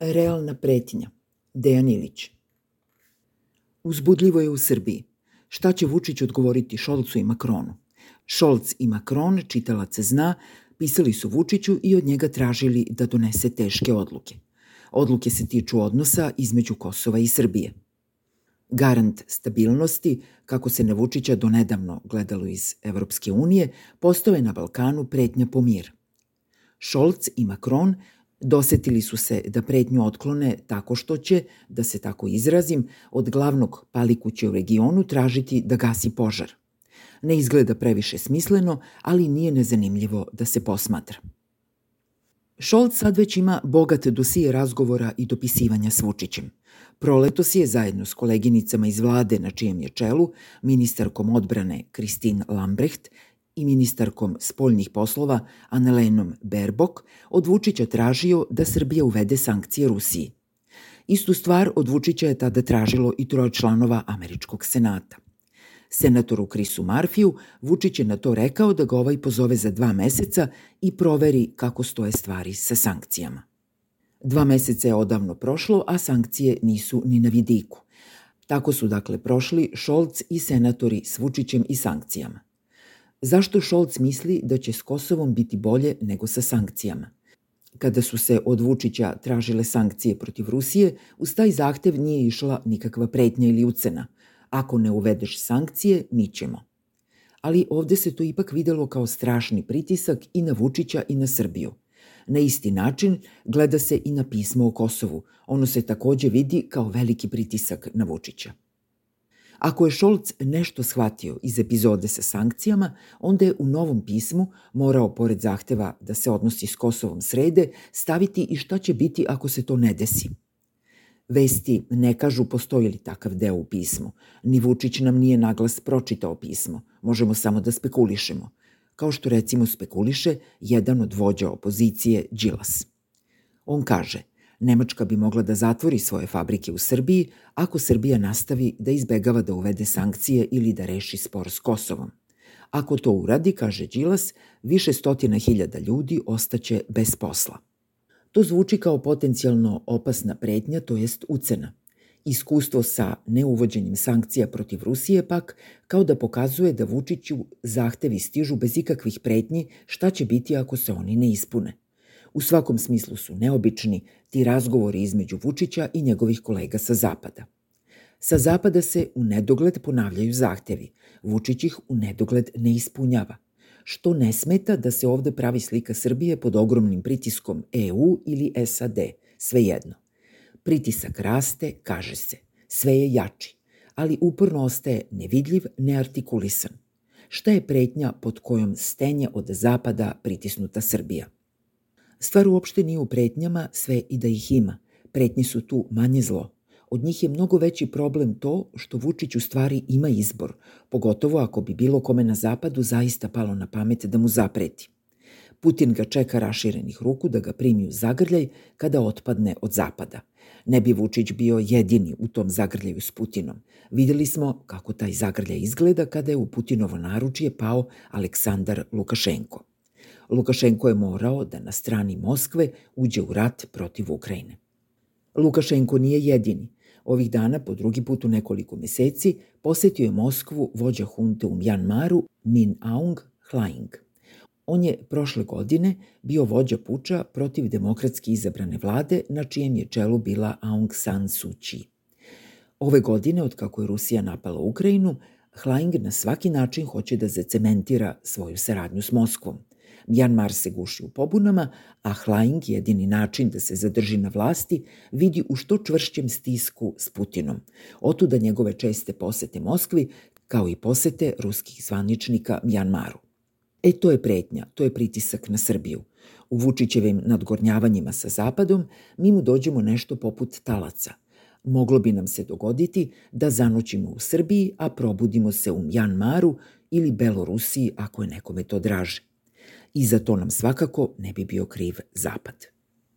Realna pretnja. Dejan Ilić. Uzbudljivo je u Srbiji. Šta će Vučić odgovoriti Šolcu i Makronu? Šolc i Makron, čitalac zna, pisali su Vučiću i od njega tražili da donese teške odluke. Odluke se tiču odnosa između Kosova i Srbije. Garant stabilnosti, kako se na Vučića donedavno gledalo iz Evropske unije, postao na Balkanu pretnja po mir. Šolc i Makron Dosetili su se da pretnju otklone tako što će, da se tako izrazim, od glavnog palikuće u regionu tražiti da gasi požar. Ne izgleda previše smisleno, ali nije nezanimljivo da se posmatra. Šolc sad već ima bogate dosije razgovora i dopisivanja s Vučićem. Proletos je zajedno s koleginicama iz vlade na čijem je čelu, ministarkom odbrane Kristin Lambrecht i ministarkom spoljnih poslova Anelenom Berbok od Vučića tražio da Srbija uvede sankcije Rusiji. Istu stvar od Vučića je tada tražilo i troje članova Američkog senata. Senatoru Krisu Marfiju Vučić je na to rekao da ga ovaj pozove za dva meseca i proveri kako stoje stvari sa sankcijama. Dva meseca je odavno prošlo, a sankcije nisu ni na vidiku. Tako su dakle prošli Šolc i senatori s Vučićem i sankcijama. Zašto Šolc misli da će s Kosovom biti bolje nego sa sankcijama? Kada su se od Vučića tražile sankcije protiv Rusije, uz taj zahtev nije išla nikakva pretnja ili ucena. Ako ne uvedeš sankcije, mi ćemo. Ali ovde se to ipak videlo kao strašni pritisak i na Vučića i na Srbiju. Na isti način gleda se i na pismo o Kosovu. Ono se takođe vidi kao veliki pritisak na Vučića. Ako je Šolc nešto shvatio iz epizode sa sankcijama, onda je u novom pismu morao, pored zahteva da se odnosi s Kosovom srede, staviti i šta će biti ako se to ne desi. Vesti ne kažu postoji li takav deo u pismu. Ni Vučić nam nije naglas pročitao pismo. Možemo samo da spekulišemo. Kao što recimo spekuliše jedan od vođa opozicije, Đilas. On kaže – Nemačka bi mogla da zatvori svoje fabrike u Srbiji ako Srbija nastavi da izbegava da uvede sankcije ili da reši spor s Kosovom. Ako to uradi, kaže Đilas, više stotina hiljada ljudi ostaće bez posla. To zvuči kao potencijalno opasna pretnja, to jest ucena. Iskustvo sa neuvođenjem sankcija protiv Rusije pak kao da pokazuje da Vučiću zahtevi stižu bez ikakvih pretnji šta će biti ako se oni ne ispune – U svakom smislu su neobični ti razgovori između Vučića i njegovih kolega sa Zapada. Sa Zapada se u nedogled ponavljaju zahtevi, Vučić ih u nedogled ne ispunjava, što ne smeta da se ovde pravi slika Srbije pod ogromnim pritiskom EU ili SAD, svejedno. Pritisak raste, kaže se, sve je jači, ali uporno ostaje nevidljiv, neartikulisan. Šta je pretnja pod kojom stenje od zapada pritisnuta Srbija? Stvar uopšte nije u pretnjama, sve i da ih ima. Pretnje su tu manje zlo. Od njih je mnogo veći problem to što Vučić u stvari ima izbor, pogotovo ako bi bilo kome na zapadu zaista palo na pamet da mu zapreti. Putin ga čeka raširenih ruku da ga primi u zagrljaj kada otpadne od zapada. Ne bi Vučić bio jedini u tom zagrljaju s Putinom. Videli smo kako taj zagrljaj izgleda kada je u Putinovo naručje pao Aleksandar Lukašenko. Lukašenko je morao da na strani Moskve uđe u rat protiv Ukrajine. Lukašenko nije jedini. Ovih dana, po drugi put u nekoliko meseci, posetio je Moskvu vođa hunte u Mjanmaru Min Aung Hlaing. On je prošle godine bio vođa puča protiv demokratski izabrane vlade na čijem je čelu bila Aung San Suu Kyi. Ove godine, od kako je Rusija napala Ukrajinu, Hlaing na svaki način hoće da zacementira svoju saradnju s Moskvom – Mjanmar se guši u pobunama, a Hlaing, jedini način da se zadrži na vlasti, vidi u što čvršćem stisku s Putinom. Otuda njegove česte posete Moskvi, kao i posete ruskih zvaničnika Mjanmaru. E to je pretnja, to je pritisak na Srbiju. U Vučićevim nadgornjavanjima sa Zapadom mi mu dođemo nešto poput talaca. Moglo bi nam se dogoditi da zanoćimo u Srbiji, a probudimo se u Mjanmaru ili Belorusiji ako je nekome to draže i za to nam svakako ne bi bio kriv Zapad.